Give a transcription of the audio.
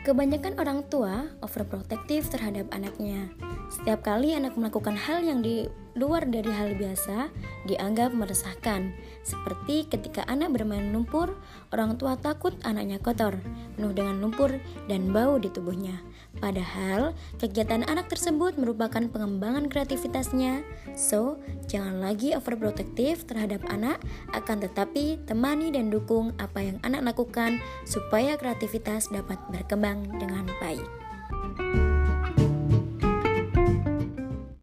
Kebanyakan orang tua overprotective terhadap anaknya. Setiap kali anak melakukan hal yang di luar dari hal biasa, dianggap meresahkan. Seperti ketika anak bermain lumpur, orang tua takut anaknya kotor, penuh dengan lumpur dan bau di tubuhnya. Padahal, kegiatan anak tersebut merupakan pengembangan kreativitasnya. So, jangan lagi overprotective terhadap anak, akan tetapi temani dan dukung apa yang anak lakukan supaya kreativitas dapat berkembang dengan baik.